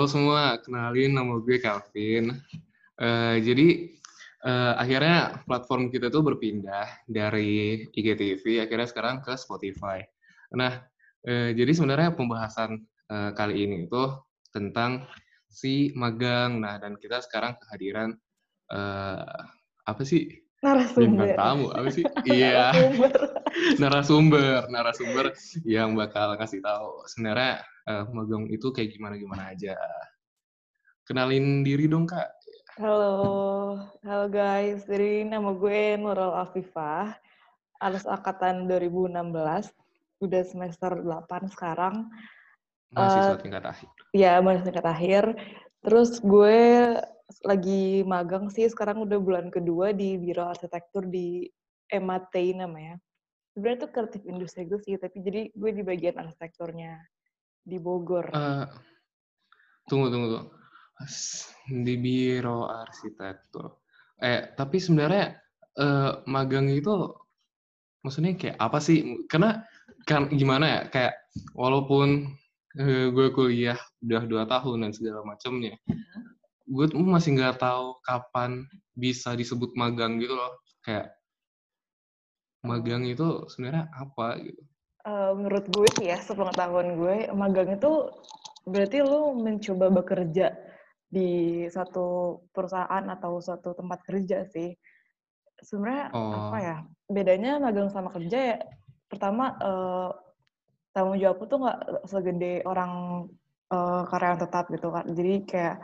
Halo semua, kenalin nama gue Calvin. Uh, jadi uh, akhirnya platform kita tuh berpindah dari IGTV akhirnya sekarang ke Spotify. Nah, uh, jadi sebenarnya pembahasan uh, kali ini itu tentang si magang. Nah, dan kita sekarang kehadiran uh, apa sih? Narasumber. tamu, apa sih? Iya. narasumber, narasumber yang bakal kasih tahu sebenarnya uh, magang itu kayak gimana gimana aja. Kenalin diri dong kak. Halo, halo guys. Jadi nama gue Nurul Afifah, atas angkatan 2016, udah semester 8 sekarang. Mahasiswa uh, tingkat akhir. Iya, mahasiswa tingkat akhir. Terus gue lagi magang sih, sekarang udah bulan kedua di Biro Arsitektur di MAT namanya sebenarnya itu kreatif industri gue sih tapi jadi gue di bagian arsitekturnya di Bogor. Uh, tunggu tunggu tunggu. Di biro arsitektur. Eh tapi sebenarnya uh, magang itu maksudnya kayak apa sih? Karena kan gimana ya kayak walaupun uh, gue kuliah udah dua tahun dan segala macamnya gue masih nggak tahu kapan bisa disebut magang gitu loh. Kayak magang itu sebenarnya apa gitu? Uh, menurut gue sih ya, sepengetahuan gue, magang itu berarti lu mencoba bekerja di satu perusahaan atau suatu tempat kerja sih. Sebenarnya oh. apa ya? Bedanya magang sama kerja ya, pertama uh, tanggung jawab tuh nggak segede orang uh, karyawan tetap gitu kan. Jadi kayak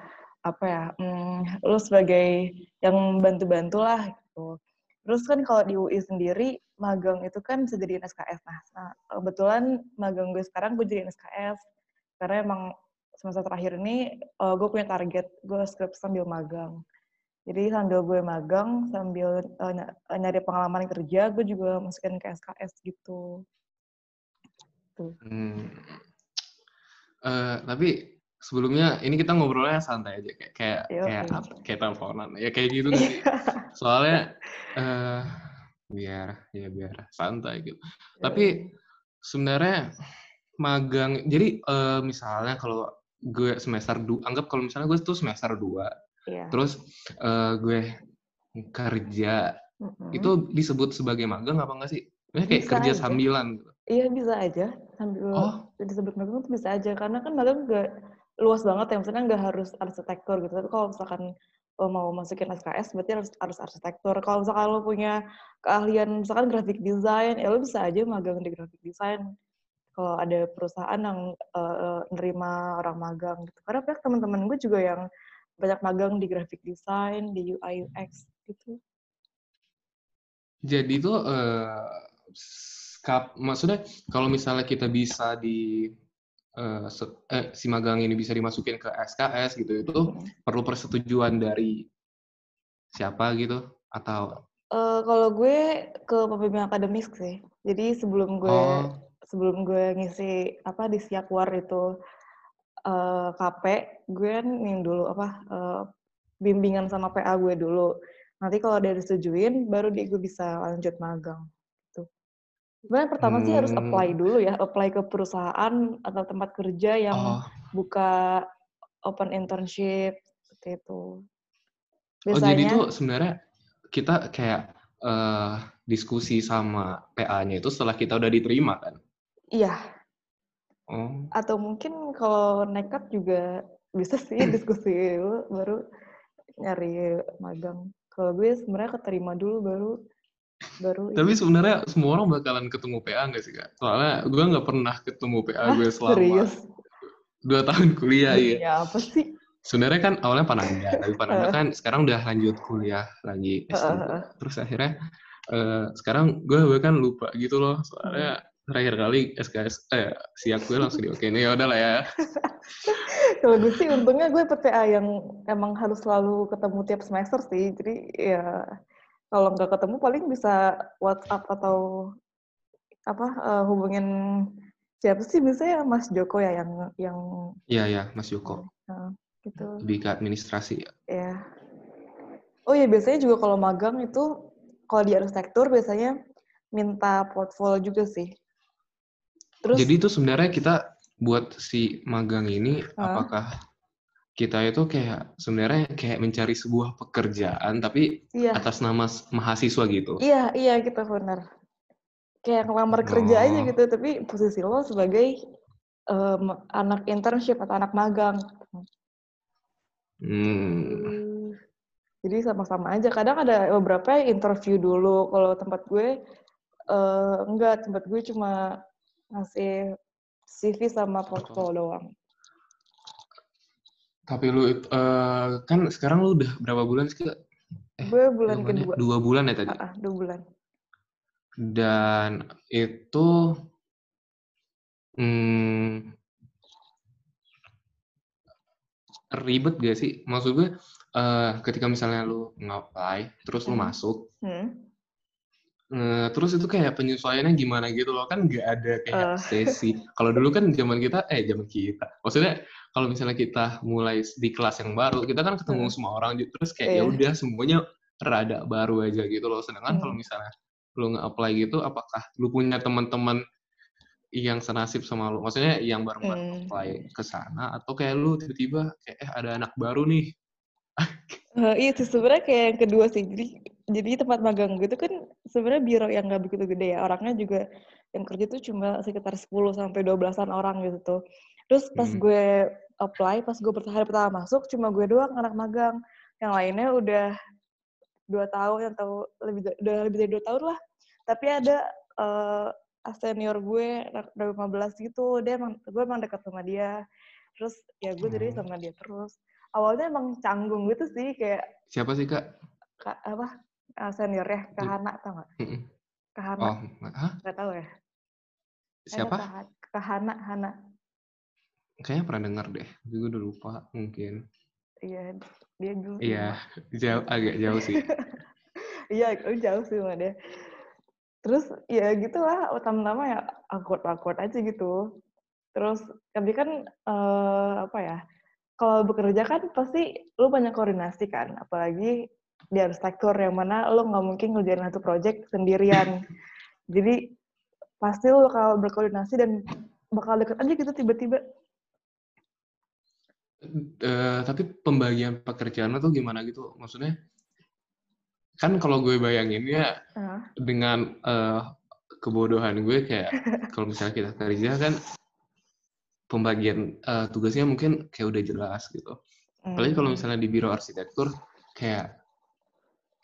apa ya? Hmm, lu sebagai yang bantu-bantu lah gitu. Terus kan kalau di UI sendiri magang itu kan bisa jadi SKS. Nah, nah, kebetulan magang gue sekarang gue jadi SKS karena emang semester terakhir ini uh, gue punya target gue skrip sambil magang. Jadi sambil gue magang, sambil uh, nyari pengalaman kerja, gue juga masukin ke SKS gitu. Tuh. Hmm. Uh, tapi sebelumnya ini kita ngobrolnya santai aja kayak kayak Yo, kayak kayak teleponan ya kayak gitu sih. Soalnya uh, biar ya biar santai gitu. Yeah. Tapi sebenarnya magang jadi uh, misalnya kalau gue semester dua anggap kalau misalnya gue tuh semester dua yeah. terus uh, gue kerja mm-hmm. itu disebut sebagai magang apa enggak sih? Maksudnya kayak bisa kerja aja. sambilan gitu. Iya bisa aja sambil oh. disebut magang itu bisa aja karena kan magang gak luas banget ya maksudnya nggak harus arsitektur gitu tapi kalau misalkan lo mau masukin SKS berarti harus harus arsitektur. Kalau misalkan lo punya keahlian misalkan graphic design, ya lo bisa aja magang di graphic design. Kalau ada perusahaan yang uh, nerima orang magang gitu. Karena banyak teman-teman gue juga yang banyak magang di graphic design, di UI UX gitu. Jadi itu uh, kap, maksudnya kalau misalnya kita bisa di uh, eh, si magang ini bisa dimasukin ke SKS gitu itu hmm. perlu persetujuan dari siapa gitu atau uh, kalau gue ke pembimbing akademis sih jadi sebelum gue oh. sebelum gue ngisi apa di Siakwar itu uh, eh, KP gue kan nih dulu apa uh, bimbingan sama PA gue dulu nanti kalau udah disetujuin baru dia gue bisa lanjut magang Sebenarnya pertama hmm. sih harus apply hmm. dulu ya, apply ke perusahaan atau tempat kerja yang oh. buka open internship seperti itu. Biasanya, oh jadi itu sebenarnya kita kayak uh, diskusi sama PA-nya itu setelah kita udah diterima kan? Iya. Oh. Atau mungkin kalau nekat juga bisa sih diskusi dulu baru nyari magang. Kalau gue sebenarnya keterima dulu baru baru tapi sebenarnya semua orang bakalan ketemu PA nggak sih kak? Soalnya gue nggak pernah ketemu PA ah, gue selama serius? dua tahun kuliah ya ya apa sih? Sebenarnya kan awalnya Pananda tapi Pananda kan sekarang udah lanjut kuliah lagi S2 terus akhirnya uh, sekarang gue bahkan lupa gitu loh. Soalnya terakhir kali SKS eh siap gue langsung di oke nih ya udah lah ya. Kalau gue sih untungnya gue PA yang emang harus selalu ketemu tiap semester sih. Jadi ya kalau nggak ketemu paling bisa WhatsApp atau apa uh, hubungin siapa sih biasanya Mas Joko ya yang yang Iya ya Mas Joko. Uh, gitu. Lebih ke administrasi ya. Iya. Oh iya biasanya juga kalau magang itu kalau di arsitektur biasanya minta portfolio juga sih. Terus Jadi itu sebenarnya kita buat si magang ini uh, apakah kita itu kayak sebenarnya kayak mencari sebuah pekerjaan tapi iya. atas nama mahasiswa gitu. Iya, iya gitu benar. Kayak ngelamar oh. kerja aja gitu, tapi posisi lo sebagai um, anak internship atau anak magang. Hmm. Jadi sama-sama aja. Kadang ada beberapa interview dulu. Kalau tempat gue uh, enggak, tempat gue cuma ngasih CV sama portfolio doang. Tapi lu uh, kan sekarang lu udah berapa bulan sih? Eh, gue bulan kedua. Dua bulan ya tadi? Uh, uh, dua bulan. Dan itu hmm, ribet gak sih? Maksud gue uh, ketika misalnya lu ngapply, terus hmm. lu masuk, hmm. Uh, terus itu kayak penyesuaiannya gimana gitu loh kan nggak ada kayak uh. sesi. Kalau dulu kan zaman kita, eh zaman kita, maksudnya kalau misalnya kita mulai di kelas yang baru, kita kan ketemu hmm. semua orang, terus kayak yeah. ya iya. udah semuanya rada baru aja gitu loh. Sedangkan hmm. kalau misalnya lu nge-apply gitu, apakah lu punya teman-teman yang senasib sama lu? Maksudnya yang baru hmm. apply ke sana atau kayak lu tiba-tiba kayak eh ada anak baru nih. uh, iya sebenarnya kayak yang kedua sih. Jadi jadi tempat magang gitu kan sebenarnya biro yang nggak begitu gede ya orangnya juga yang kerja tuh cuma sekitar 10 sampai 12-an orang gitu tuh terus pas hmm. gue apply pas gue hari pertama masuk cuma gue doang anak magang yang lainnya udah dua tahun atau lebih udah lebih dari dua tahun lah tapi ada uh, senior gue dari 15 gitu dia emang gue emang dekat sama dia terus ya gue jadi hmm. sama dia terus awalnya emang canggung gitu sih kayak siapa sih kak kak apa uh, senior ya Kahana tau nggak? Kahana. Oh, hah? Gak tau ya? Siapa? Kahana, Hana. Kayaknya pernah dengar deh. Gue udah lupa mungkin. Iya, dia dulu. Iya, jauh, agak jauh sih. Iya, jauh sih sama dia. Terus ya gitu lah, utama-utama ya awkward-awkward aja gitu. Terus, tapi kan uh, apa ya, kalau bekerja kan pasti lu banyak koordinasi kan, apalagi di arsitektur yang mana lo nggak mungkin ngerjain satu project sendirian. Jadi pasti lo bakal berkoordinasi dan bakal deket aja gitu tiba-tiba. Uh, tapi pembagian pekerjaan tuh gimana gitu? Maksudnya kan kalau gue bayangin ya uh. dengan uh, kebodohan gue kayak kalau misalnya kita kerja kan pembagian uh, tugasnya mungkin kayak udah jelas gitu. Apalagi kalau hmm. misalnya di biro arsitektur kayak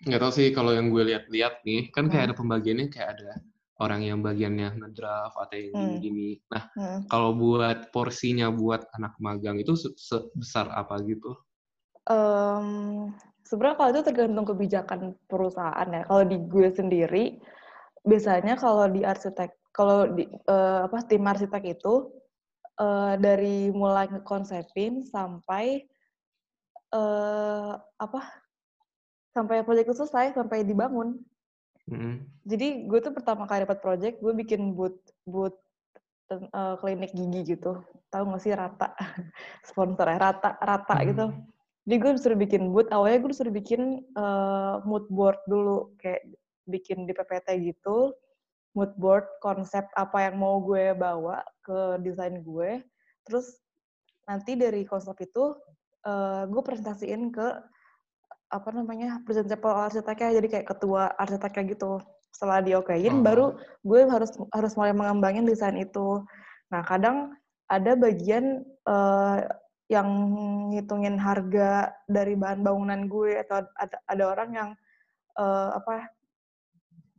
nggak tahu sih kalau yang gue lihat-lihat nih kan kayak hmm. ada pembagiannya kayak ada orang yang bagiannya ngedraft atau yang hmm. gini-gini. Nah, hmm. kalau buat porsinya buat anak magang itu sebesar apa gitu? Um, sebenarnya kalau itu tergantung kebijakan perusahaan ya. Kalau di gue sendiri, biasanya kalau di arsitek, kalau di uh, apa tim arsitek itu uh, dari mulai ngekonsepin sampai uh, apa sampai proyek itu selesai sampai dibangun. Mm-hmm. Jadi gue tuh pertama kali dapat proyek, gue bikin boot boot uh, klinik gigi gitu. Tahu gak sih rata sponsor ya rata rata mm-hmm. gitu. Jadi gue disuruh bikin boot. Awalnya gue disuruh bikin uh, mood board dulu, kayak bikin di PPT gitu. Mood board konsep apa yang mau gue bawa ke desain gue. Terus nanti dari konsep itu uh, gue presentasiin ke apa namanya principal arsiteknya jadi kayak ketua arsiteknya gitu. Setelah diokein oh. baru gue harus harus mulai mengembangin desain itu. Nah kadang ada bagian uh, yang ngitungin harga dari bahan bangunan gue atau ada, ada orang yang uh, apa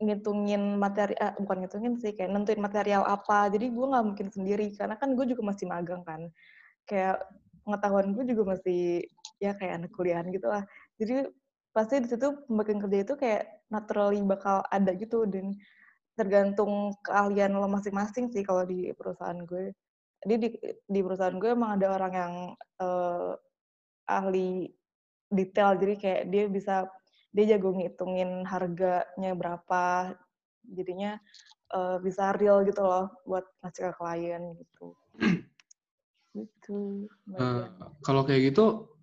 ngitungin materi eh, bukan ngitungin sih kayak nentuin material apa. Jadi gue nggak mungkin sendiri karena kan gue juga masih magang kan. Kayak pengetahuan gue juga masih ya kayak anak kuliahan gitu lah jadi pasti di situ pembagian kerja itu kayak naturally bakal ada gitu dan tergantung keahlian lo masing-masing sih kalau di perusahaan gue. Jadi di, di perusahaan gue emang ada orang yang uh, ahli detail, jadi kayak dia bisa dia jago ngitungin harganya berapa, jadinya uh, bisa real gitu loh buat ngasih ke klien gitu. gitu. Uh, kalau kayak gitu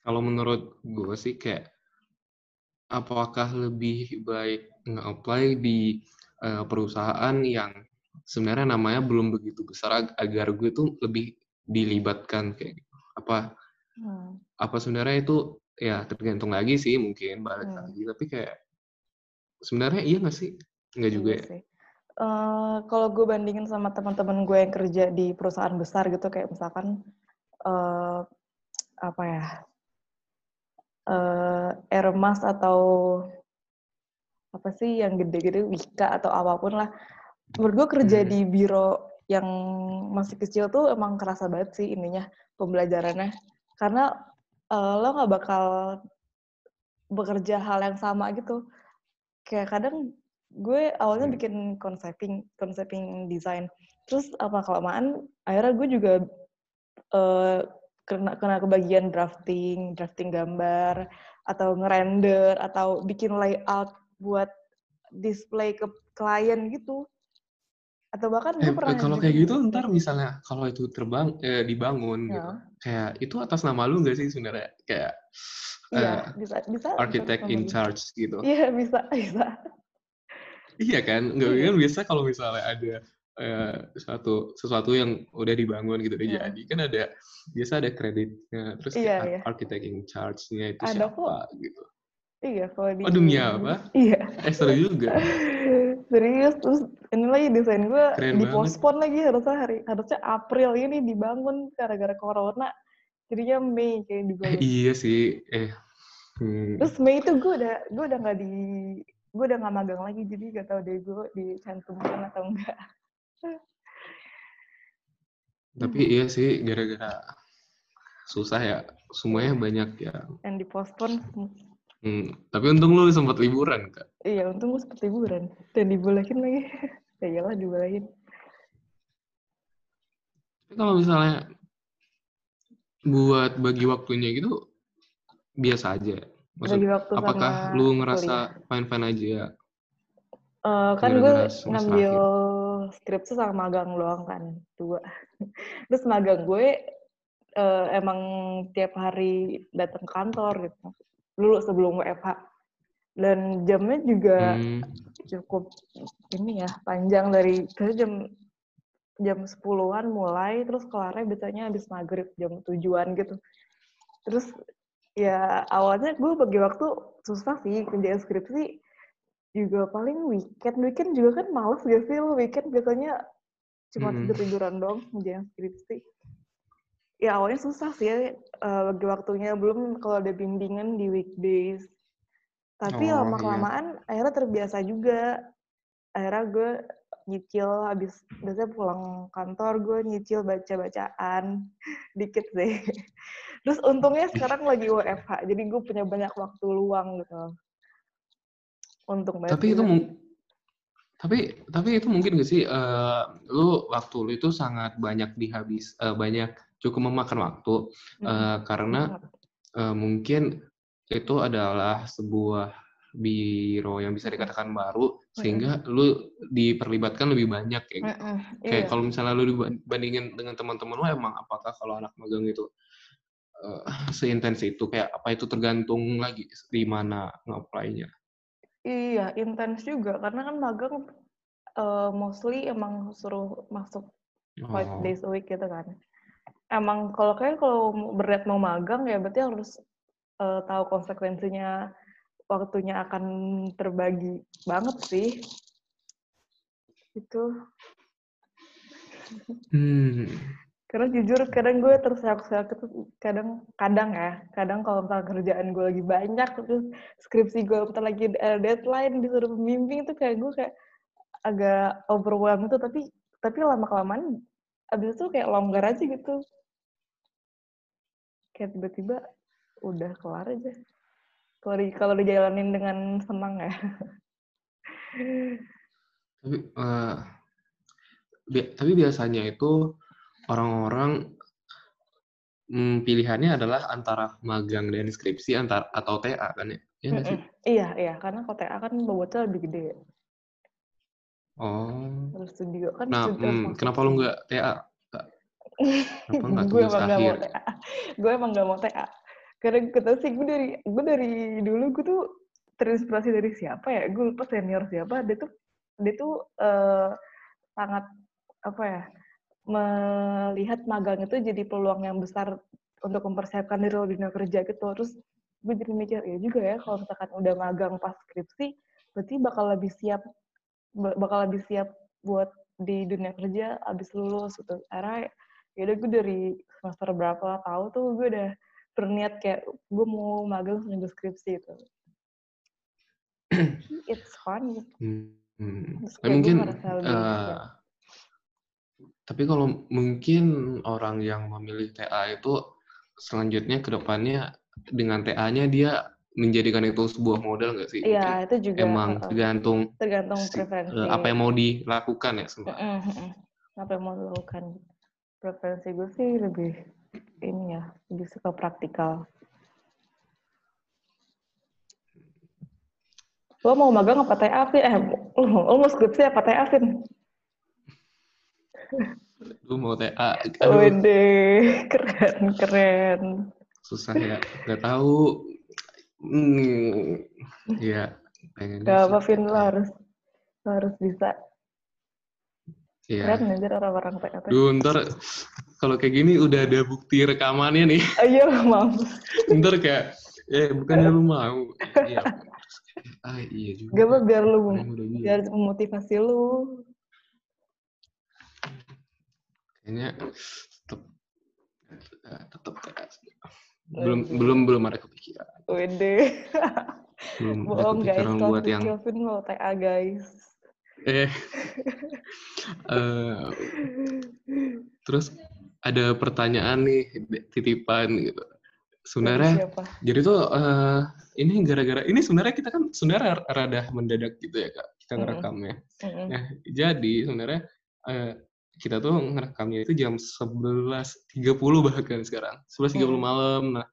kalau menurut gue sih kayak apakah lebih baik nge-apply di uh, perusahaan yang sebenarnya namanya belum begitu besar ag agar gue tuh lebih dilibatkan kayak gitu. Apa hmm. apa sebenarnya itu ya tergantung lagi sih mungkin balik hmm. lagi tapi kayak sebenarnya iya nggak sih nggak juga iya ya sih. Uh, kalau gue bandingin sama teman-teman gue yang kerja di perusahaan besar gitu kayak misalkan uh, apa ya uh, Airmas atau apa sih yang gede-gede Wika atau apa pun lah menurut gue kerja hmm. di biro yang masih kecil tuh emang kerasa banget sih ininya pembelajarannya karena uh, lo nggak bakal bekerja hal yang sama gitu kayak kadang gue awalnya hmm. bikin concepting concepting design terus apa kelamaan akhirnya gue juga uh, kena kena kebagian drafting drafting gambar atau ngerender atau bikin layout buat display ke klien gitu atau bahkan gue eh, pernah kalau kayak gitu ntar misalnya kalau itu terbang eh, dibangun ya. gitu kayak itu atas nama lu gak sih sebenarnya kayak Iya, uh, bisa, bisa. Architect in charge gitu. Iya, bisa, bisa. iya kan, nggak iya. kan biasa kalau misalnya ada uh, sesuatu sesuatu yang udah dibangun gitu udah yeah. jadi kan ada biasa ada kreditnya terus iya, kayak iya. architect in charge-nya itu ada siapa kok. gitu. Iya, kalau di... Oh, demi apa? Iya. Eh, seru juga. Serius, terus ini lagi desain gue dipospon lagi harusnya hari harusnya April ini dibangun gara-gara corona. Jadinya Mei kayak dibangun. Eh, iya sih. Eh. Hmm. Terus Mei itu gue udah gue udah nggak di gue udah nggak magang lagi jadi gak tau deh gue dicantumkan atau enggak. Tapi iya sih gara-gara susah ya semuanya banyak ya. Yang dipospon Hmm, tapi untung lu sempat liburan, Kak. Iya, untung gue sempat liburan. Dan dibolehin lagi. ya iyalah dibolehin. Tapi kalau misalnya buat bagi waktunya gitu, biasa aja. Maksud, bagi waktu apakah lu ngerasa fine-fine aja? Uh, kan gue ngambil skripsi sama magang doang kan, dua. Terus magang gue uh, emang tiap hari datang kantor gitu dulu sebelum WFH dan jamnya juga hmm. cukup ini ya panjang dari jam jam sepuluhan mulai terus kelarnya biasanya habis maghrib jam tujuan gitu terus ya awalnya gue bagi waktu susah sih kerja skripsi juga paling weekend. Weekend juga kan males gak sih lo? Weekend biasanya cuma hmm. tidur tiduran dong kerja skripsi. Ya awalnya susah sih ya uh, bagi waktunya. Belum kalau ada bimbingan di weekdays. Tapi oh, lama kelamaan iya. akhirnya terbiasa juga. Akhirnya gue nyicil habis biasanya pulang kantor gue nyicil baca bacaan dikit sih. Terus untungnya sekarang lagi WFH jadi gue punya banyak waktu luang gitu untung banget tapi itu tapi tapi itu mungkin gak sih uh, lu waktu lu itu sangat banyak dihabis uh, banyak cukup memakan waktu uh, karena uh, mungkin itu adalah sebuah biro yang bisa dikatakan baru sehingga lu diperlibatkan lebih banyak kayak gitu. Kayak iya. kalau misalnya lu dibandingin dengan teman-teman lu emang apakah kalau anak magang itu uh, seintens itu? Kayak apa itu tergantung lagi di mana ngapainnya. Iya, intens juga karena kan magang uh, mostly emang suruh masuk five oh. days a week gitu kan emang kalau kayak kalau berat mau magang ya berarti harus uh, tahu konsekuensinya waktunya akan terbagi banget sih itu hmm. Karena jujur kadang gue terseok-seok itu kadang kadang ya. Kadang kalau misalnya kerjaan gue lagi banyak terus skripsi gue bentar lagi deadline disuruh pembimbing itu kayak gue kayak agak overwhelmed itu tapi tapi lama kelamaan abis itu kayak longgar aja gitu. Kayak tiba-tiba udah kelar aja. Kalau kalau dijalanin dengan senang ya. Tapi uh, bi tapi biasanya itu orang-orang hmm, pilihannya adalah antara magang dan skripsi antar atau TA kan ya? Iya, mm -mm. iya, iya, karena kalau TA kan bobotnya lebih gede. Oh. Terus studio kan nah, hmm, kenapa lu nggak TA? gue emang gak mau TA. Gue emang gak mau TA. Karena kata sih gue dari gue dari dulu gue tuh terinspirasi dari siapa ya? Gue lupa senior siapa. Dia tuh dia tuh uh, sangat apa ya? Melihat magang itu jadi peluang yang besar untuk mempersiapkan diri lo di dunia kerja gitu terus gue jadi mikir ya juga ya kalau misalkan udah magang pas skripsi berarti bakal lebih siap bakal lebih siap buat di dunia kerja abis lulus gitu karena ya udah gue dari semester berapa tahu tuh gue udah berniat kayak gue mau magang seminggu skripsi itu it's fun gitu. Hmm. Hmm. mungkin uh, tapi kalau mungkin orang yang memilih TA itu selanjutnya ke depannya dengan TA-nya dia menjadikan itu sebuah modal nggak sih? Iya, itu juga. Emang tergantung tergantung preferensi. Uh, apa yang mau dilakukan ya sebenarnya. Mm -hmm. Apa yang mau dilakukan. Preferensi gue sih lebih ini ya, lebih suka praktikal. Lo mau magang apa TA, Vin? Eh, lo, lo mau skripsi apa TA, Vin? Gue mau TA. Wede, keren, keren. Susah ya, gak tahu. Hmm, ya, pengen. Gak apa, Vin, lo harus, lo harus bisa. Iya. Keren aja orang-orang TA. Duh, ntar kalau kayak gini udah ada bukti rekamannya nih. Ayo, iya, maaf. ntar kayak, eh bukannya lu mau. Iya, ah iya juga gak apa biar lu biar memotivasi lu kayaknya tetap tetap belum belum belum ada kepikiran. Wede. belum bohong guys. buat yang Kelvin mau TA guys. Eh. Uh, terus ada pertanyaan nih titipan gitu. Sebenarnya jadi tuh uh, ini gara-gara ini sebenarnya kita kan sebenarnya rada mendadak gitu ya kak. Kita ngerekamnya mm -hmm. nah jadi sebenarnya uh, kita tuh ngerekamnya itu jam 11.30 bahkan sekarang 11.30 mm. malam nah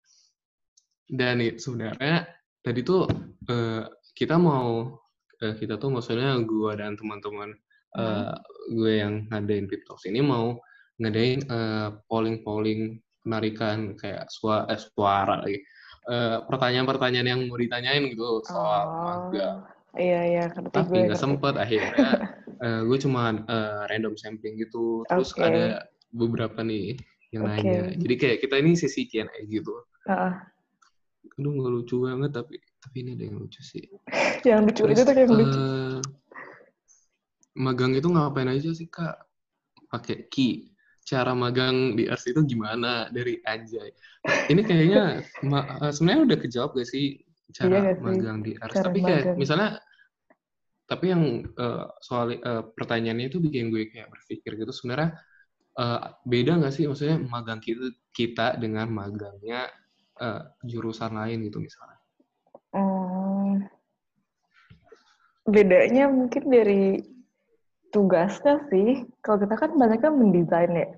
dan itu sebenarnya tadi tuh uh, kita mau uh, kita tuh maksudnya gue dan teman-teman uh, gue yang ngadain Pip ini mau ngadain polling-polling penarikan kayak suara, eh, suara lagi uh, pertanyaan-pertanyaan yang mau ditanyain gitu soal oh, magang. Iya iya. Tapi nggak sempet akhirnya uh, gue cuma uh, random sampling gitu. Terus okay. ada beberapa nih yang okay. nanya. Jadi kayak kita ini sesi Q&A gitu. Uh. Aduh nggak lucu banget tapi tapi ini ada yang lucu sih. yang lucu Terus, itu tuh yang lucu. magang itu ngapain aja sih kak? Pakai key cara magang di Ars itu gimana dari Anjay. Ini kayaknya eh, sebenarnya udah kejawab gak sih cara iya, magang di Ars? Tapi kayak magang. misalnya tapi yang uh, soal uh, pertanyaannya itu bikin gue kayak berpikir gitu sebenarnya uh, beda nggak sih maksudnya magang kita kita dengan magangnya uh, jurusan lain gitu misalnya? Hmm, bedanya mungkin dari tugasnya sih, kalau kita kan banyak kan mendesain ya,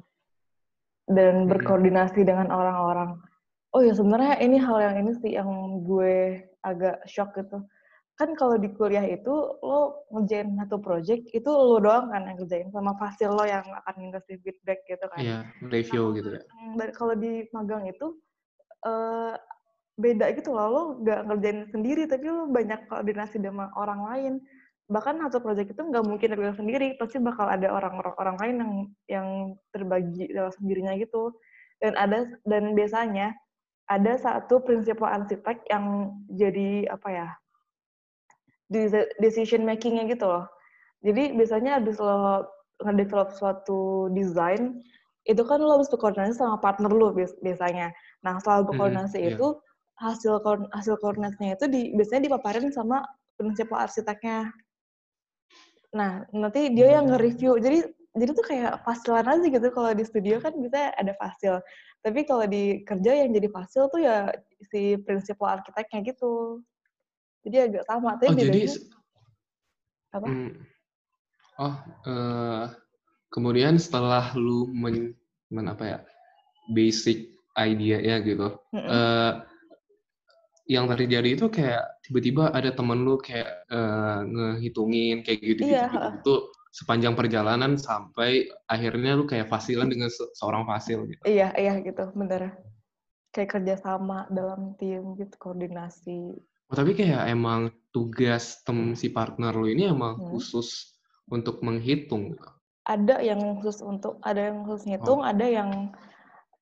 dan berkoordinasi dengan orang-orang. Oh ya sebenarnya ini hal yang ini sih yang gue agak shock gitu. Kan kalau di kuliah itu lo ngerjain satu project itu lo doang kan yang ngerjain sama fasil lo yang akan ngasih feedback gitu kan. Iya, review nah, gitu ya. Dan kalau di magang itu uh, beda gitu loh, lo gak ngerjain sendiri tapi lo banyak koordinasi dengan orang lain bahkan satu proyek itu nggak mungkin terbilang sendiri pasti bakal ada orang-orang orang lain yang yang terbagi dalam sendirinya gitu dan ada dan biasanya ada satu prinsipal arsitek yang jadi apa ya decision makingnya gitu loh jadi biasanya habis lo ngedevelop suatu desain itu kan lo harus berkoordinasi sama partner lo biasanya nah setelah hmm, berkoordinasi mm, itu yeah. hasil hasil koordinasinya itu di, biasanya dipaparin sama prinsipal arsiteknya Nah, nanti dia yang nge-review. Jadi jadi tuh kayak fasilan aja gitu kalau di studio kan bisa ada fasil. Tapi kalau di kerja yang jadi fasil tuh ya si prinsipal arsiteknya gitu. Jadi agak sama. Tapi oh, jadi apa? Hmm, oh, uh, kemudian setelah lu men, men apa ya? basic idea ya gitu. Mm -mm. Uh, yang terjadi itu kayak tiba-tiba ada temen lu kayak uh, ngehitungin kayak gitu gitu, iya. gitu, gitu sepanjang perjalanan sampai akhirnya lu kayak fasilan dengan se seorang fasil gitu. Iya, iya gitu, bener. Kayak kerjasama dalam tim gitu, koordinasi. Oh, tapi kayak emang tugas tem si partner lu ini emang hmm. khusus untuk menghitung? Ada yang khusus untuk, ada yang khusus ngitung, oh. ada yang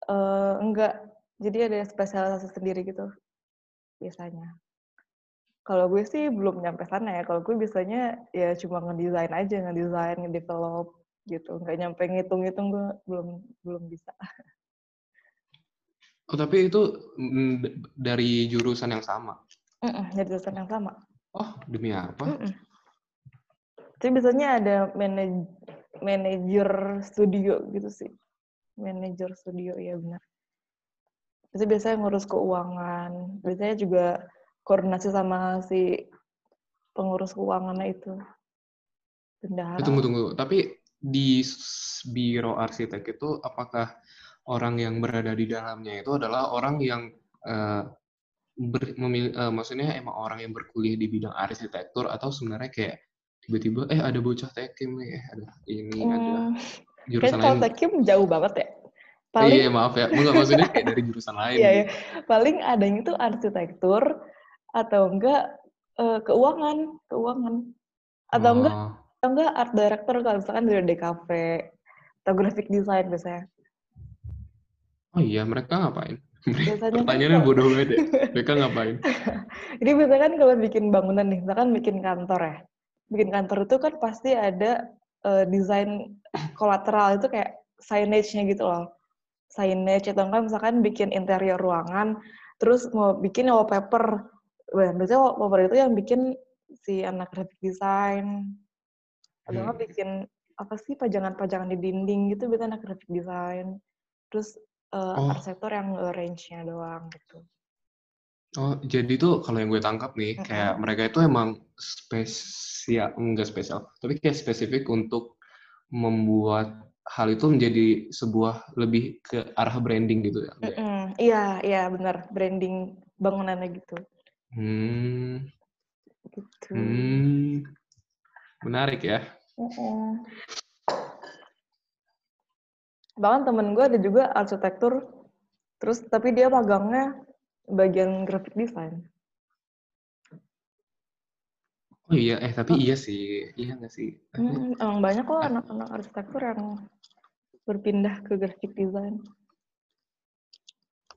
uh, enggak Jadi ada spesialisasi sendiri gitu biasanya. Kalau gue sih belum nyampe sana ya. Kalau gue biasanya ya cuma ngedesain aja, ngedesain, ngedevelop gitu. Nggak nyampe ngitung-ngitung gue belum belum bisa. Oh, tapi itu mm, dari jurusan yang sama? Mm -mm, dari jurusan yang sama. Oh, demi apa? Mm -mm. Tapi biasanya ada manaj manajer studio gitu sih. Manajer studio, ya benar. Itu biasanya ngurus keuangan. Biasanya juga koordinasi sama si pengurus keuangannya itu. Bendahara. Tunggu, tunggu. Tapi di biro arsitek itu apakah orang yang berada di dalamnya itu adalah orang yang uh, ber, memilih, uh, maksudnya emang orang yang berkuliah di bidang arsitektur atau sebenarnya kayak tiba-tiba eh ada bocah tekim nih, eh ada ini hmm, ada jurusan lain. tekim jauh banget ya. Paling, iya maaf ya, enggak maksudnya kayak dari jurusan lain. Iya, iya. Paling ada yang itu arsitektur atau enggak uh, keuangan, keuangan. Atau oh. enggak atau enggak art director kalau misalkan dari DKV atau graphic design biasanya. Oh iya, mereka ngapain? Biasanya Pertanyaannya kan bodoh banget ya. Mereka ngapain? Jadi biasanya kan kalau bikin bangunan nih, misalkan bikin kantor ya. Bikin kantor itu kan pasti ada uh, desain kolateral itu kayak signage-nya gitu loh. Signage atau enggak misalkan bikin interior ruangan, terus mau bikin wallpaper. Nah, biasanya wallpaper itu yang bikin si anak graphic design. Atau enggak hmm. bikin apa sih pajangan-pajangan di dinding gitu biasanya anak graphic design. Terus uh, oh. arsitektur yang range-nya doang gitu. Oh, jadi tuh kalau yang gue tangkap nih, mm -hmm. kayak mereka itu emang spesial, enggak spesial, tapi kayak spesifik untuk membuat hal itu menjadi sebuah lebih ke arah branding gitu ya? Mm -hmm. Iya, iya benar, branding bangunannya gitu. Hmm. Gitu. Hmm. Menarik ya. Mm -hmm bahkan temen gue ada juga arsitektur terus tapi dia magangnya bagian graphic design oh iya eh tapi oh. iya sih iya nggak sih hmm, emang banyak kok anak-anak arsitektur yang berpindah ke graphic design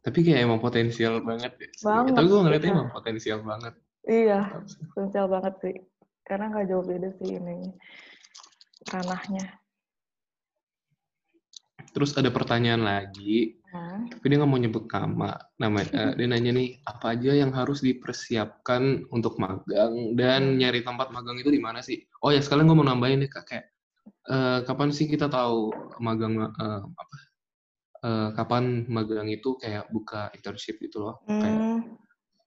tapi kayak emang potensial banget ya. Banget. Tapi gue ngeliatnya emang potensial banget. Iya, potensial banget sih. Karena nggak jauh beda sih ini ranahnya. Terus ada pertanyaan lagi, hmm. tapi dia nggak mau nyebut nama. Nama uh, dia nanya nih, apa aja yang harus dipersiapkan untuk magang dan hmm. nyari tempat magang itu di mana sih? Oh ya sekalian gue mau nambahin nih kak, kayak uh, kapan sih kita tahu magang uh, apa? Uh, kapan magang itu kayak buka internship gitu loh? Hmm. Kayak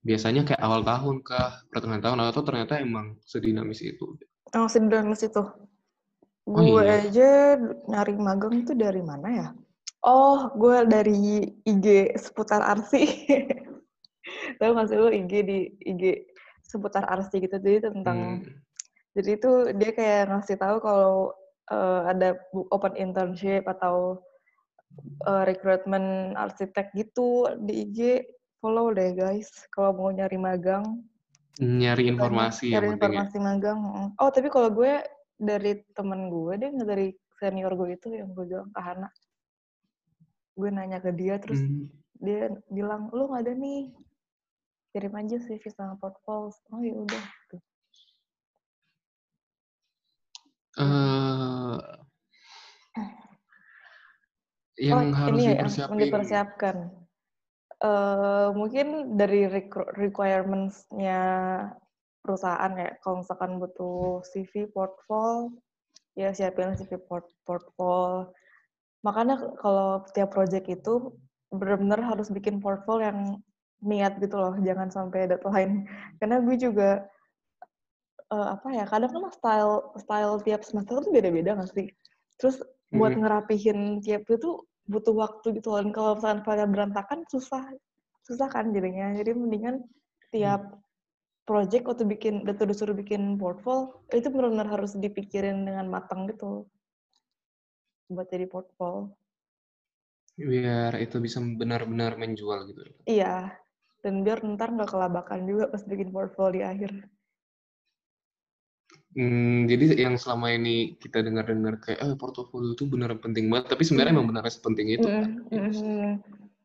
biasanya kayak awal tahun kah, pertengahan tahun atau ternyata emang sedinamis itu? Oh sedinamis itu. Oh, gue iya. aja nyari magang itu dari mana ya? Oh, gue dari IG seputar arsi. Tahu nggak sih lo IG di IG seputar arsi gitu jadi tentang hmm. jadi itu dia kayak ngasih tahu kalau uh, ada open internship atau uh, recruitment arsitek gitu di IG follow deh guys kalau mau nyari magang nyari informasi nyari ya. informasi magang oh tapi kalau gue dari temen gue deh dari senior gue itu yang gue bilang ke Hana gue nanya ke dia terus hmm. dia bilang lu nggak ada nih kirim aja sih sama portfolio oh ya udah gitu. Uh, yang oh, harus ini ya, yang dipersiapkan. Uh, mungkin dari requirements-nya perusahaan ya kalau misalkan butuh CV portfolio ya siapin CV port portfolio. Makanya kalau tiap project itu benar-benar harus bikin portfolio yang niat gitu loh jangan sampai deadline. Karena gue juga uh, apa ya kadang kan style style tiap semester itu beda-beda nggak sih? Terus buat hmm. ngerapihin tiap itu butuh waktu gitu loh. Dan kalau misalkan pada berantakan susah susah kan jadinya. Jadi mendingan tiap hmm project waktu bikin udah disuruh bikin portfolio itu benar-benar harus dipikirin dengan matang gitu buat jadi portfolio biar itu bisa benar-benar menjual gitu iya dan biar ntar nggak kelabakan juga pas bikin portfolio di akhir Hmm, jadi yang selama ini kita dengar-dengar kayak eh portofolio itu benar penting banget, tapi sebenarnya mm. emang benar sepenting itu mm. kan. Mm.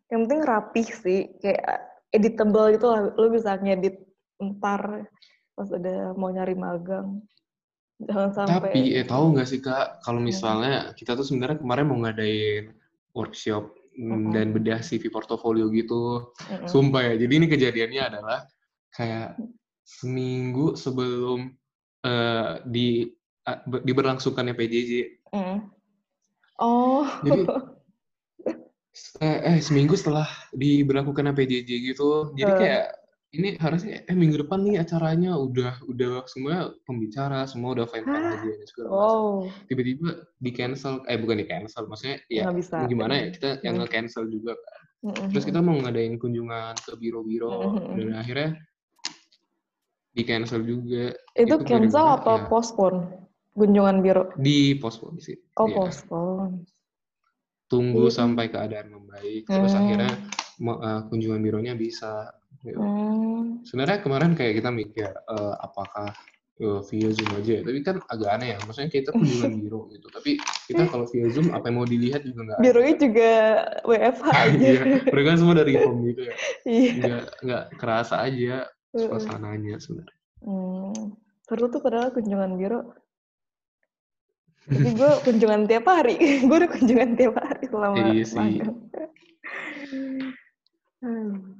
yang penting rapih sih kayak editable gitu lah lo bisa ngedit ntar pas ada mau nyari magang. Jangan sampai tapi eh tahu nggak sih kak kalau misalnya kita tuh sebenarnya kemarin mau ngadain workshop mm-hmm. dan bedah CV portofolio gitu. Mm-hmm. sumpah ya jadi ini kejadiannya adalah kayak seminggu sebelum uh, di uh, diberlangsungkannya PJJ mm. oh. Jadi eh, eh seminggu setelah diberlakukan PJJ gitu. Jadi kayak ini harusnya eh minggu depan nih acaranya udah udah semua pembicara semua udah fine fine aja segala oh. tiba-tiba di cancel eh bukan di cancel maksudnya ya bisa. gimana ya kita yang nge cancel juga kan mm-hmm. terus kita mau ngadain kunjungan ke biro-biro mm-hmm. dan akhirnya di cancel juga itu, itu cancel atau ya. postpone kunjungan biro di postpone sih oh ya. postpone tunggu mm. sampai keadaan membaik terus mm. akhirnya uh, kunjungan bironya bisa Gitu. Hmm. Sebenarnya kemarin kayak kita mikir uh, apakah uh, via Zoom aja ya, tapi kan agak aneh ya. Maksudnya kita kunjungan biro gitu, tapi kita kalau via Zoom apa yang mau dilihat juga nggak. Bironya juga WFH aja. iya, mereka semua dari home gitu ya. Iya. Nggak nggak kerasa aja suasananya sebenarnya. Hmm. Seru tuh padahal kunjungan biro. Tapi gue kunjungan tiap hari. gue udah kunjungan tiap hari selama Iya sih. Hmm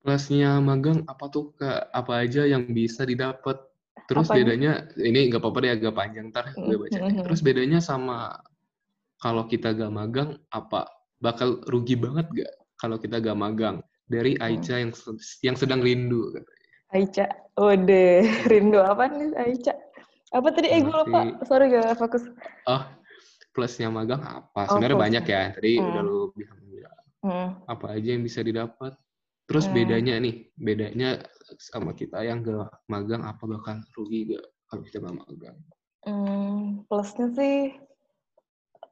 plusnya magang apa tuh kak? Apa aja yang bisa didapat terus apa bedanya ini nggak apa-apa deh agak panjang ntar gue baca terus bedanya sama kalau kita gak magang apa? Bakal rugi banget gak kalau kita gak magang? Dari. Aicha yang yang sedang rindu Aicha. Oh deh rindu apa nih Aicha? Apa tadi? Eh gue lupa. Sorry gak fokus. Oh plusnya magang apa? Sebenarnya oh, banyak ya. Tadi hmm. udah lu bilang hmm. apa aja yang bisa didapat Terus hmm. bedanya nih, bedanya sama kita yang gak magang apa bakal rugi gak kalau kita gak magang? Hmm, plusnya sih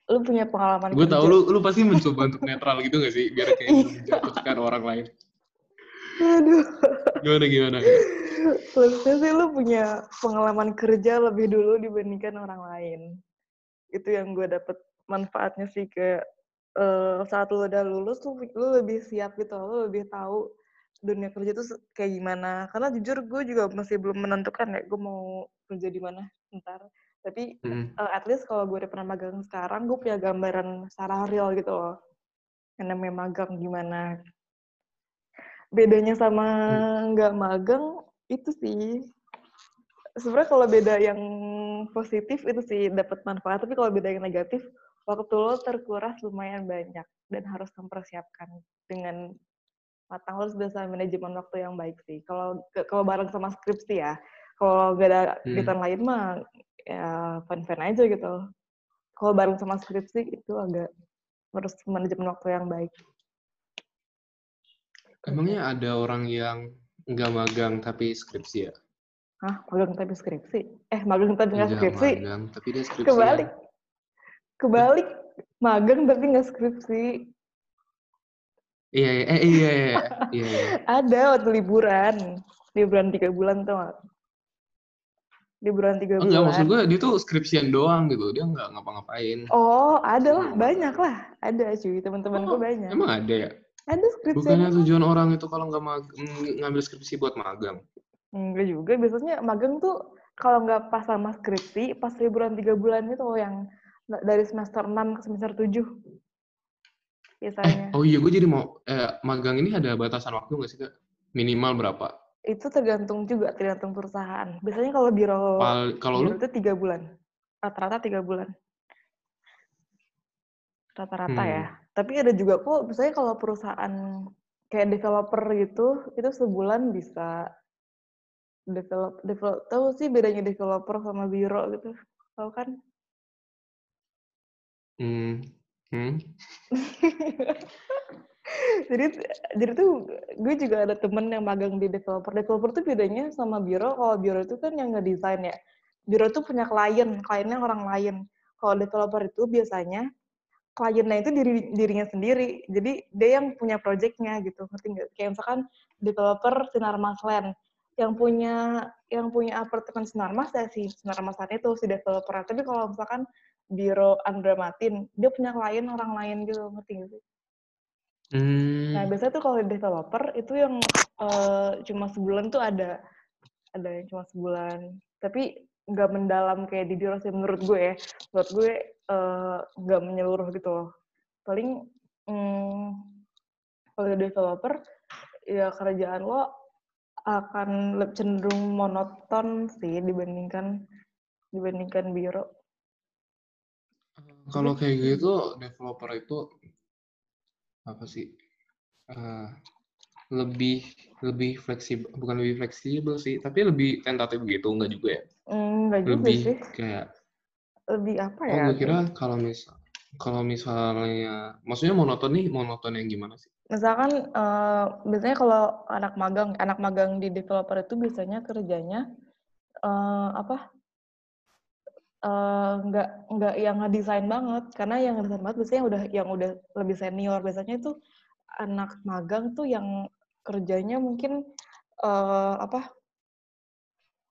lu punya pengalaman Gue tau lu, lu pasti mencoba untuk netral gitu gak sih? Biar kayak menjatuhkan orang lain. Aduh. Gimana, gimana? Plusnya sih lu punya pengalaman kerja lebih dulu dibandingkan orang lain. Itu yang gue dapet manfaatnya sih kayak uh, saat lu udah lulus lu, lu lebih siap gitu lu lebih tahu dunia kerja itu kayak gimana karena jujur gue juga masih belum menentukan ya gue mau kerja di mana ntar tapi mm. uh, at least kalau gue udah pernah magang sekarang gue punya gambaran secara real gitu loh yang namanya magang gimana bedanya sama mm. nggak mm. magang itu sih sebenarnya kalau beda yang positif itu sih dapat manfaat tapi kalau beda yang negatif waktu lo terkuras lumayan banyak dan harus mempersiapkan dengan matang harus bisa manajemen waktu yang baik sih. Kalau kalau bareng sama skripsi ya, kalau gak ada hmm. kegiatan lain mah ya fun-fun aja gitu. Kalau bareng sama skripsi itu agak harus manajemen waktu yang baik. Emangnya ada orang yang nggak magang tapi skripsi ya? Hah, magang tapi skripsi? Eh, magang tapi nggak skripsi? magang tapi dia skripsi. Kebalik. Ya? Kebalik, magang tapi nggak skripsi. Iya, iya, eh, iya, iya, iya, iya. Ada waktu liburan, liburan tiga bulan tuh? Liburan tiga bulan. Enggak, maksud gue dia tuh skripsian doang gitu, dia nggak ngapa-ngapain. Oh, ada lah, banyak lah, ada cuy, teman-teman oh, gue banyak. Emang ada ya? Ada skripsi. Bukannya tujuan orang itu kalau nggak mag ngambil skripsi buat magang? Enggak juga, biasanya magang tuh kalau nggak pas sama skripsi, pas liburan tiga bulan itu yang dari semester 6 ke semester 7 biasanya. Eh, oh iya, gue jadi mau eh, magang ini ada batasan waktu nggak sih kak? Minimal berapa? Itu tergantung juga, tergantung perusahaan. Biasanya kalau biro, Pal, kalau biro lu? itu tiga bulan, rata-rata tiga bulan, rata-rata hmm. ya. Tapi ada juga kok, misalnya kalau perusahaan kayak developer gitu, itu sebulan bisa develop, develop. Tahu sih bedanya developer sama biro gitu, tahu kan? Hmm. Hmm. jadi jadi tuh gue juga ada temen yang magang di developer. Developer tuh bedanya sama biro. Kalau biro itu kan yang ngedesain ya. Biro tuh punya klien, kliennya orang lain. Kalau developer itu biasanya kliennya itu diri dirinya sendiri. Jadi dia yang punya projectnya gitu. Ngerti nggak? Kayak misalkan developer Sinar Maslen yang punya yang punya apartemen Sinarmas ya si Sinarmas itu si developer. Tapi kalau misalkan biro Andra Matin, dia punya klien orang lain gitu, ngerti gak sih? Hmm. Nah biasanya tuh kalau developer itu yang uh, cuma sebulan tuh ada ada yang cuma sebulan. Tapi nggak mendalam kayak di biro sih menurut gue ya. Menurut gue uh, nggak menyeluruh gitu loh. Paling hmm, kalau developer ya kerjaan lo akan lebih cenderung monoton sih dibandingkan dibandingkan biro. Kalau kayak gitu developer itu apa sih? Uh, lebih lebih fleksibel bukan lebih fleksibel sih tapi lebih tentatif gitu enggak juga ya? Enggak juga lebih sih. kayak lebih apa oh, ya? oh gue kira kalau misal kalau misalnya maksudnya monoton nih monoton yang gimana sih? Misalkan uh, biasanya kalau anak magang anak magang di developer itu biasanya kerjanya uh, apa nggak uh, nggak yang ngedesain banget karena yang ngedesain banget biasanya udah yang udah lebih senior biasanya itu anak magang tuh yang kerjanya mungkin uh, apa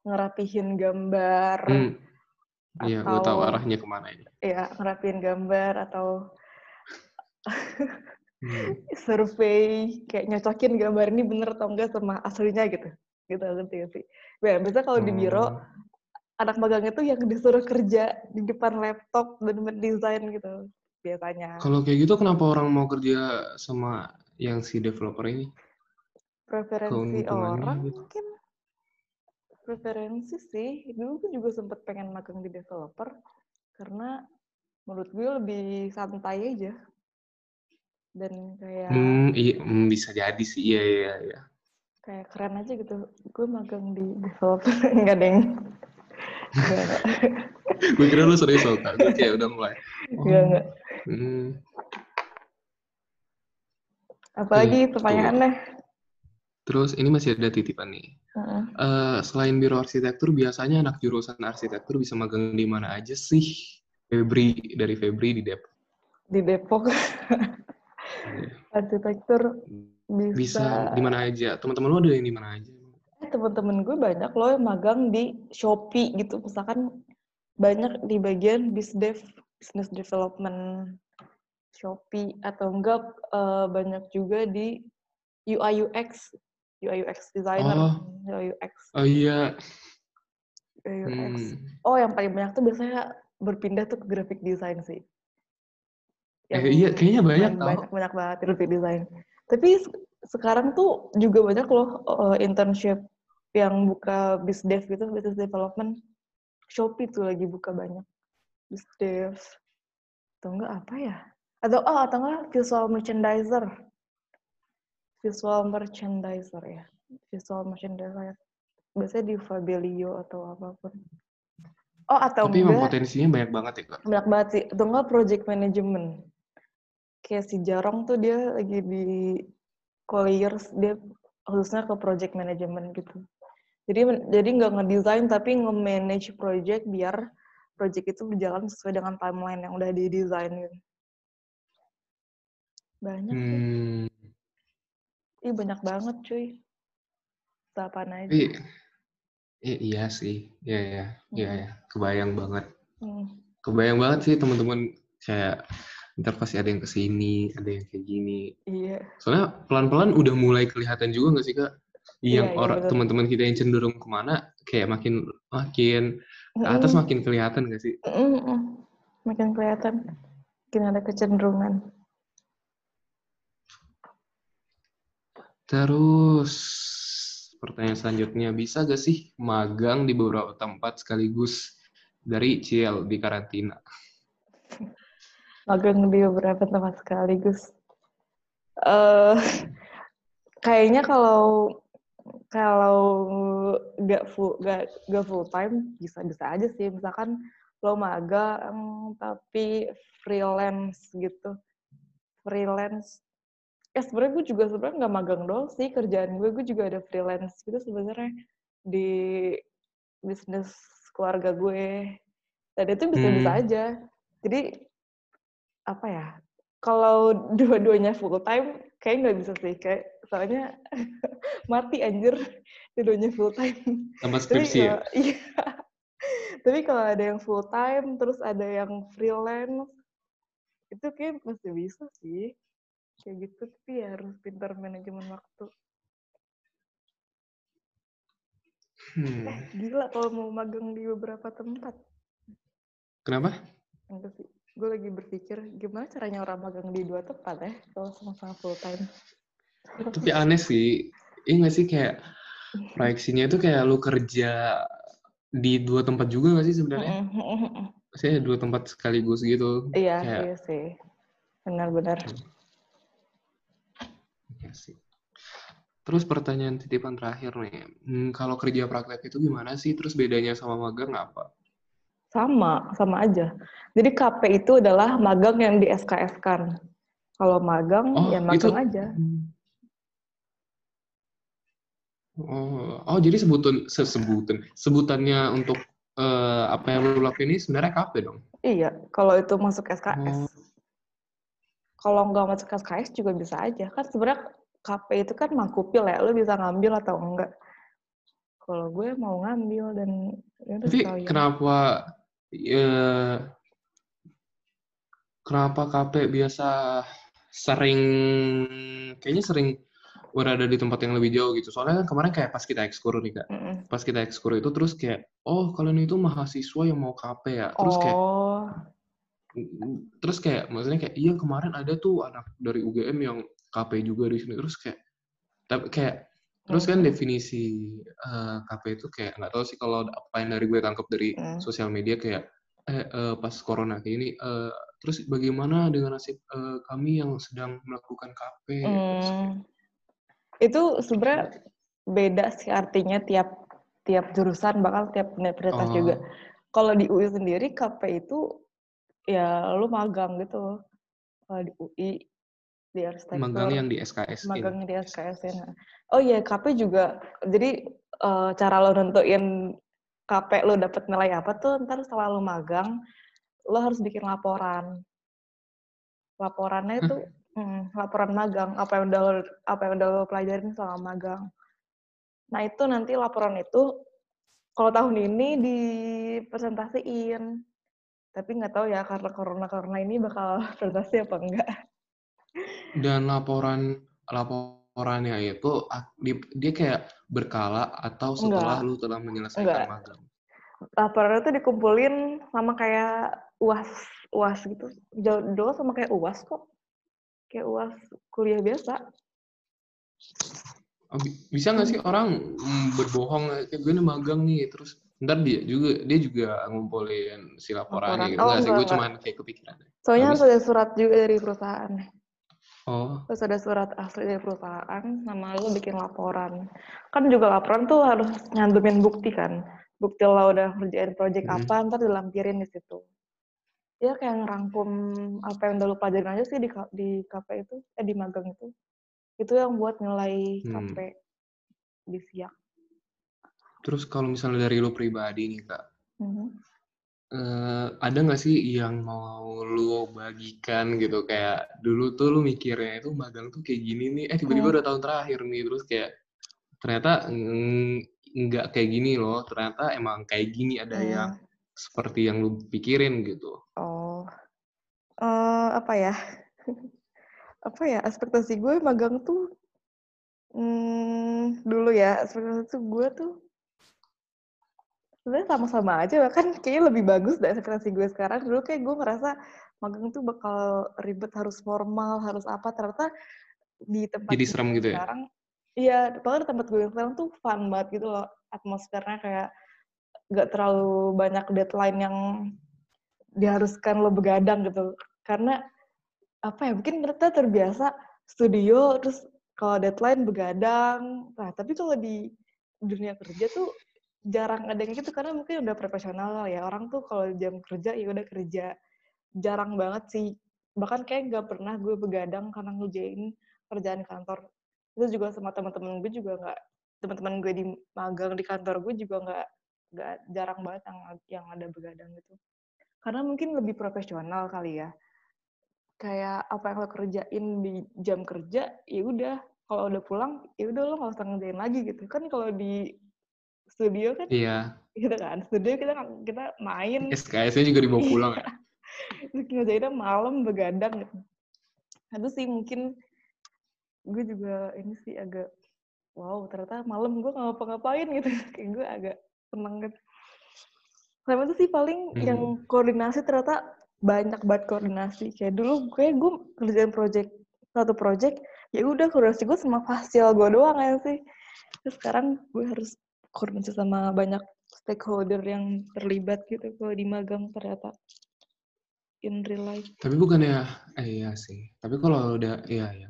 ngerapihin gambar hmm. Iya, gue tahu arahnya ke mana ini. Iya, ngerapihin gambar atau hmm. survei kayak nyocokin gambar ini bener atau enggak sama aslinya gitu. Gitu ngerti sih? Nah, biasanya kalau di biro hmm anak magang itu yang disuruh kerja di depan laptop dan mendesain gitu biasanya. Kalau kayak gitu kenapa orang mau kerja sama yang si developer ini? Preferensi orang gitu. mungkin. Preferensi sih. Dulu gue juga sempet pengen magang di developer karena menurut gue lebih santai aja. Dan kayak hmm, iya, hmm, bisa jadi sih. Iya, iya, iya. Kayak keren aja gitu. Gue magang di developer. Enggak, Deng gue kira lu serius kak gue kayak udah mulai oh. Enggak, enggak. Hmm. Apalagi hmm, pertanyaannya? Terus ini masih ada titipan nih. Uh, selain biro arsitektur, biasanya anak jurusan arsitektur bisa magang di mana aja sih? Febri dari Febri di Depok. Di Depok. yeah. Arsitektur bisa. Bisa di mana aja? Teman-teman lo ada yang di mana aja? Teman-teman gue banyak loh yang magang di Shopee gitu. Misalkan banyak di bagian bisdev, business development Shopee atau enggak uh, banyak juga di UI UX, UI UX designer, oh. UI UX. Oh iya. UI UX. Hmm. Oh yang paling banyak tuh biasanya berpindah tuh ke graphic design sih. Yang eh, iya, kayaknya banyak banyak, banyak banget graphic design. Tapi sekarang tuh juga banyak loh uh, internship yang buka bisdev gitu, business development. Shopee tuh lagi buka banyak. Bisdev. Atau enggak apa ya? Atau, oh, atau enggak visual merchandiser. Visual merchandiser ya. Visual merchandiser. Biasanya di Fabelio atau apa pun. Oh, atau Tapi enggak, potensinya banyak banget ya, Kak? Banyak banget sih. Atau enggak project management. Kayak si Jarong tuh dia lagi di Colliers, dia khususnya ke project management gitu. Jadi jadi nggak ngedesain tapi nge-manage project biar project itu berjalan sesuai dengan timeline yang udah didesain gitu. Banyak hmm. Ih banyak banget cuy. Apaan aja. I, i, iya sih. Iya ya. Iya hmm. ya. Kebayang banget. Hmm. Kebayang banget sih teman-teman kayak ntar pasti ada yang ke sini, ada yang kayak gini. Iya. Soalnya pelan-pelan udah mulai kelihatan juga nggak sih kak? Yang iya, iya orang teman-teman kita yang cenderung ke mana kayak makin makin ke atas mm. makin kelihatan gak sih? Mm makin kelihatan, makin ada kecenderungan. Terus pertanyaan selanjutnya bisa gak sih magang di beberapa tempat sekaligus dari CL di karantina? Magang di beberapa tempat sekaligus. Uh, kayaknya kalau kalau nggak full nggak nggak full time bisa bisa aja sih. Misalkan lo magang tapi freelance gitu. Freelance. Ya sebenarnya gue juga sebenarnya nggak magang doang sih. Kerjaan gue gue juga ada freelance gitu sebenarnya di bisnis keluarga gue. Dan itu bisa bisa hmm. aja. Jadi apa ya kalau dua-duanya full time kayak nggak bisa sih kayak soalnya mati anjir tidurnya full time. Sama skripsi ya? iya. Tapi kalau ada yang full time terus ada yang freelance itu kayak masih bisa sih. Kayak gitu tapi ya harus pintar manajemen waktu. Hmm. eh gila kalau mau magang di beberapa tempat. Kenapa? Enggak sih gue lagi berpikir gimana caranya orang magang di dua tempat ya kalau sama-sama full time tapi aneh sih ini gak sih kayak proyeksinya itu kayak lu kerja di dua tempat juga gak sih sebenarnya? Maksudnya dua tempat sekaligus gitu. Iya, kayak... iya sih. Benar-benar. Iya sih. Terus pertanyaan titipan terakhir nih, hmm, kalau kerja praktek itu gimana sih? Terus bedanya sama magang apa? Sama, sama aja. Jadi KP itu adalah magang yang di SKS kan. Kalau magang, oh, ya magang itu... aja. Oh, oh jadi sebutan sebutan sebutannya untuk uh, apa yang lu lakuin ini sebenarnya KP dong? Iya, kalau itu masuk SKS. Oh. Kalau nggak masuk SKS juga bisa aja. Kan sebenarnya KP itu kan makupil ya, lu bisa ngambil atau enggak. Kalau gue mau ngambil dan ya Tapi kenapa ya, kenapa KP biasa sering kayaknya sering berada di tempat yang lebih jauh gitu. Soalnya kan kemarin kayak pas kita ekskur nih kak, mm pas kita ekskur itu terus kayak, oh kalian itu mahasiswa yang mau KP ya, terus oh. kayak, terus kayak maksudnya kayak iya kemarin ada tuh anak dari UGM yang KP juga di sini, terus kayak, tapi kayak Terus kan definisi uh, eh, KP itu kayak nggak tahu sih kalau apa yang dari gue tangkap dari mm. sosial media kayak eh uh, pas corona kayak ini uh, terus bagaimana dengan nasib uh, kami yang sedang melakukan KP mm. terus kayak, itu sebenarnya beda sih artinya tiap tiap jurusan bakal tiap universitas oh. juga. Kalau di UI sendiri KP itu ya lu magang gitu. Kalau di UI di arsitektur. Magang yang di SKS. Magang di SKS. Oh iya KP juga. Jadi uh, cara lo nentuin KP lo dapet nilai apa tuh ntar setelah lo magang lo harus bikin laporan. Laporannya itu Hmm, laporan magang, apa yang udah lo, apa yang udah lo pelajarin selama magang. Nah itu nanti laporan itu kalau tahun ini dipresentasiin. Tapi nggak tahu ya karena corona corona ini bakal presentasi apa enggak. Dan laporan laporannya itu dia kayak berkala atau setelah enggak. lu telah menyelesaikan enggak. magang? Laporan itu dikumpulin sama kayak uas uas gitu. Dulu sama kayak uas kok kayak uas kuliah biasa. Oh, bisa nggak sih orang berbohong kayak gue nih magang nih terus ntar dia juga dia juga ngumpulin si laporannya gitu oh, sih gue cuma kayak kepikiran soalnya harus ada surat juga dari perusahaan oh. Terus ada surat asli dari perusahaan nama lu bikin laporan. Kan juga laporan tuh harus nyantumin bukti kan. Bukti lo udah kerjain project hmm. apa ntar dilampirin di situ. Ya kayak ngerangkum apa yang udah lu pelajarin aja sih di di KP itu eh di magang itu. Itu yang buat nilai KP hmm. di siak. Terus kalau misalnya dari lu pribadi nih kak. Mm-hmm. Uh, ada nggak sih yang mau lu bagikan gitu kayak dulu tuh lu mikirnya itu magang tuh kayak gini nih eh tiba-tiba mm. udah tahun terakhir nih terus kayak ternyata nggak kayak gini loh ternyata emang kayak gini ada mm. yang seperti yang lu pikirin gitu? Oh, uh, apa ya? apa ya? Ekspektasi gue magang tuh hmm, dulu ya ekspektasi gue tuh sebenarnya sama-sama aja bahkan kayaknya lebih bagus dari ekspektasi gue sekarang. Dulu kayak gue ngerasa magang tuh bakal ribet harus formal harus apa. Ternyata di tempat jadi serem gitu ya? sekarang iya bahkan di tempat gue sekarang tuh fun banget gitu loh atmosfernya. Kayak nggak terlalu banyak deadline yang diharuskan lo begadang gitu. Karena apa ya mungkin kita terbiasa studio terus kalau deadline begadang. Nah tapi kalau di dunia kerja tuh jarang ada yang gitu karena mungkin udah profesional ya. Orang tuh kalau jam kerja ya udah kerja. Jarang banget sih. Bahkan kayak nggak pernah gue begadang karena ngerjain kerjaan kantor. Itu juga sama teman-teman gue juga nggak teman-teman gue di magang di kantor gue juga nggak nggak jarang banget yang yang ada begadang gitu. Karena mungkin lebih profesional kali ya. Kayak apa yang lo kerjain di jam kerja ya udah. Kalau udah pulang ya udah lo nggak usah ngerjain lagi gitu. Kan kalau di studio kan? Iya. Gitu kan? Studio kita kita main. SKS-nya juga dibawa pulang ya? Ngerjainnya malam begadang gitu. Itu sih mungkin gue juga ini sih agak wow ternyata malam gue ngapa-ngapain gitu. Kayak gue agak seneng gitu. Sama itu sih paling hmm. yang koordinasi ternyata banyak banget koordinasi. Kayak dulu gue gue kerjain project satu project ya udah koordinasi gue sama fasil gue doang ya sih. Terus sekarang gue harus koordinasi sama banyak stakeholder yang terlibat gitu kalau di magang ternyata in real life. Tapi bukan ya, eh iya sih. Tapi kalau udah, iya ya.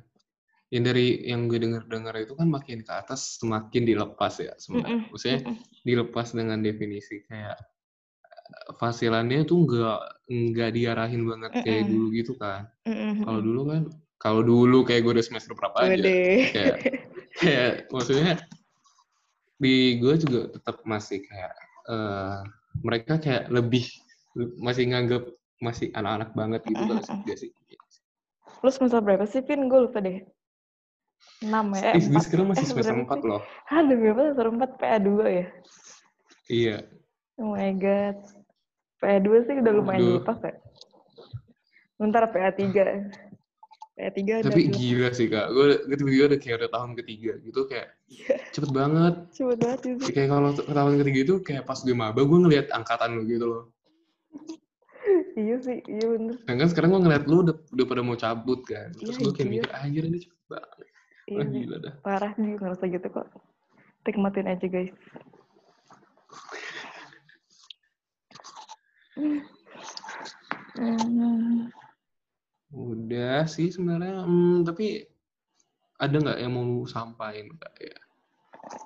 Yang dari yang gue denger-dengar itu kan makin ke atas semakin dilepas ya sebenarnya. Mm -mm. Maksudnya mm -mm. dilepas dengan definisi kayak eh, fasilannya tuh nggak nggak diarahin banget mm -mm. kayak dulu gitu kan. Mm -mm. Kalau dulu kan, kalau dulu kayak gue udah semester berapa aja, kayak kayak maksudnya di gue juga tetap masih kayak uh, mereka kayak lebih masih nganggap masih anak-anak banget gitu kan gak sih? Lu semester berapa sih, Pin? Gue lupa deh. 6 ya? Eh, gue sekarang masih eh, semester 4 loh. Hah, demi apa semester 4? PA2 ya? Iya. Oh my god. PA2 sih udah lumayan Aduh. lepas ya? Bentar PA3. PA3 Tapi ada gila sih, Kak. Gue tiba-tiba udah kayak udah tahun ketiga gitu, kayak yeah. cepet banget. Cepet banget sih. Kayak kalau tahun ketiga itu kayak pas gue maba, gue ngeliat angkatan lo gitu loh iya sih, iya bener. Nah kan sekarang gue ngeliat lu udah, udah pada mau cabut kan. Terus iya, gue kayak mikir, anjir ini cepet banget. Iya, Wah, gila dah. Parah sih ngerasa gitu kok. Nikmatin aja guys. Udah sih sebenarnya, hmm, tapi ada nggak yang mau lu sampaikan kak ya?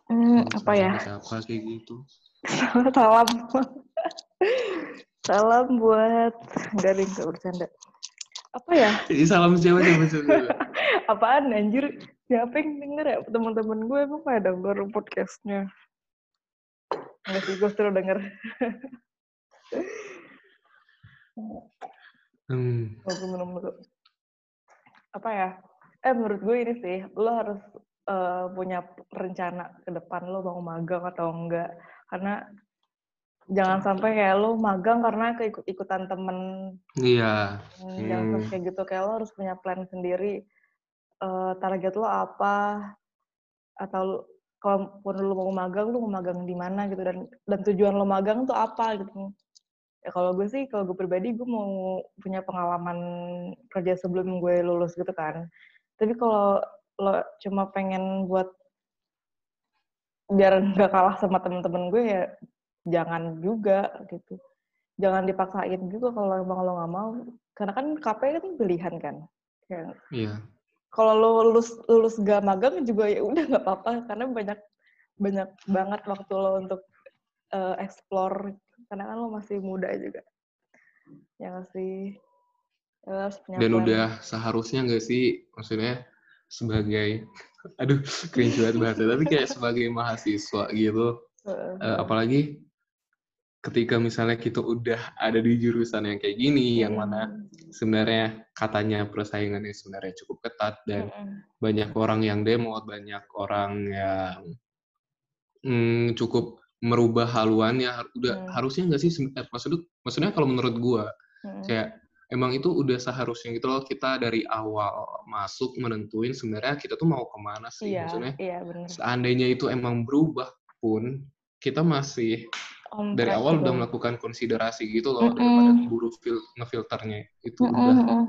Hmm, apa ya? Siapa kayak gitu? Salam. Salam buat garing gak bercanda. Apa ya? Salam siapa siapa siapa? Apaan anjir? Siapa yang denger ya? Teman-teman gue emang pada denger podcastnya. Enggak sih, gue seru denger. Hmm. Apa ya? Eh, menurut gue ini sih, lo harus uh, punya rencana ke depan lo mau magang atau enggak. Karena jangan sampai kayak lo magang karena keikut-ikutan temen. Iya. Hmm, jangan hmm. kayak gitu. Kayak lo harus punya plan sendiri. Uh, target lo apa? Atau kalau pun lo mau magang, lo mau magang di mana gitu. Dan dan tujuan lo magang tuh apa gitu. Ya kalau gue sih, kalau gue pribadi, gue mau punya pengalaman kerja sebelum gue lulus gitu kan. Tapi kalau lo cuma pengen buat biar nggak kalah sama temen-temen gue ya jangan juga gitu. Jangan dipaksain juga kalau emang lo nggak mau. Karena kan KP kan pilihan kan. Kayak iya. Kalau lo lulus lulus gak magang juga ya udah nggak apa-apa. Karena banyak banyak banget waktu lo untuk uh, explore karena kan lo masih muda juga. Ya masih ya, dan udah seharusnya nggak sih? Maksudnya sebagai aduh cringe banget bahasa tapi kayak sebagai mahasiswa gitu. Uh, uh, apalagi ketika misalnya kita udah ada di jurusan yang kayak gini, yang mana sebenarnya katanya persaingannya sebenarnya cukup ketat dan banyak orang yang demo, banyak orang yang hmm, cukup merubah haluannya, udah hmm. harusnya nggak sih? Eh, maksudnya, maksudnya kalau menurut gua, hmm. kayak emang itu udah seharusnya gitu loh kita dari awal masuk menentuin sebenarnya kita tuh mau ke mana sih, iya, maksudnya iya, bener. seandainya itu emang berubah pun kita masih Om dari awal udah melakukan konsiderasi gitu loh mm -mm. daripada buru fil ngefilternya itu mm -mm. udah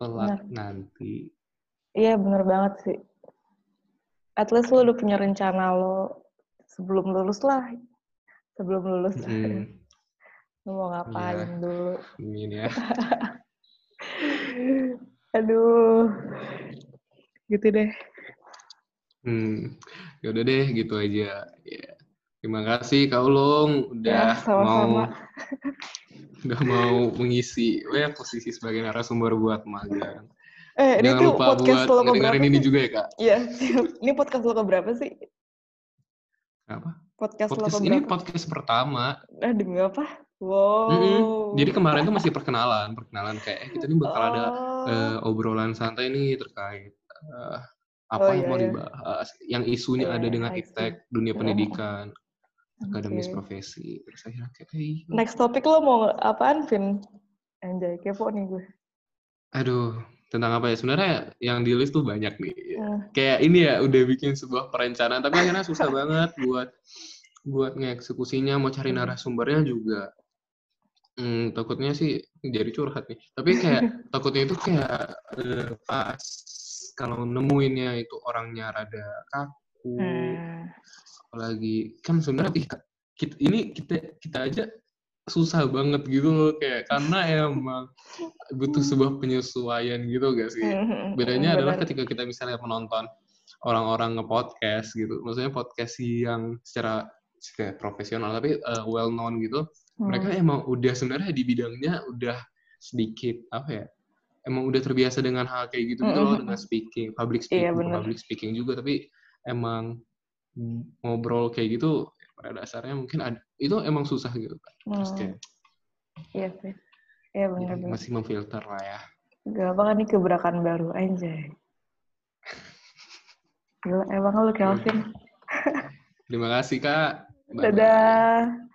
telat nanti. Iya bener banget sih. At least lo udah punya rencana lo sebelum lulus lah. Sebelum lulus. Mm. lo mau ngapain yeah. dulu. Ini ya. Aduh. Gitu deh. Hmm. Ya udah deh gitu aja. Ya. Yeah. Terima kasih Kak Ulung udah ya, sama -sama. mau udah mau mengisi ya, posisi sebagai narasumber buat magang. Eh, Jangan ini lupa podcast buat ngedengerin ini juga ya Kak. Iya, ini podcast lo berapa sih? Apa? Podcast, podcast lo Ini podcast pertama. Eh, demi apa? Wow. Mm -hmm. Jadi kemarin tuh masih perkenalan, perkenalan kayak eh, kita ini bakal oh. ada uh, obrolan santai nih terkait uh, apa oh, yang iya, mau iya. dibahas, yang isunya yeah, ada dengan iptek dunia pendidikan akademis okay. profesi terus akhirnya kayak hey, next topik lo mau apaan Vin anjay kepo nih gue aduh tentang apa ya sebenarnya yang di list tuh banyak nih uh. kayak ini ya udah bikin sebuah perencanaan tapi akhirnya susah banget buat buat ngeksekusinya mau cari hmm. narasumbernya juga hmm, takutnya sih jadi curhat nih tapi kayak takutnya itu kayak uh, pas kalau nemuinnya itu orangnya rada kaku hmm. apalagi kan sebenarnya kita, ini kita kita aja susah banget gitu loh kayak karena emang butuh sebuah penyesuaian gitu gak sih mm-hmm. bedanya adalah ketika kita misalnya menonton orang-orang nge-podcast gitu maksudnya podcast yang secara kayak profesional tapi uh, well known gitu hmm. mereka emang udah sebenarnya di bidangnya udah sedikit apa ya emang udah terbiasa dengan hal kayak gitu gitu loh dengan speaking public iya, speaking iya, public speaking juga tapi emang ngobrol kayak gitu pada dasarnya mungkin ada itu emang susah gitu kan terus hmm. kayak iya sih iya benar ya, masih memfilter lah ya gak apa kan ini keberakaman baru aja Gila, emang lu Kelvin. Terima kasih, Kak. Bye -bye. Dadah.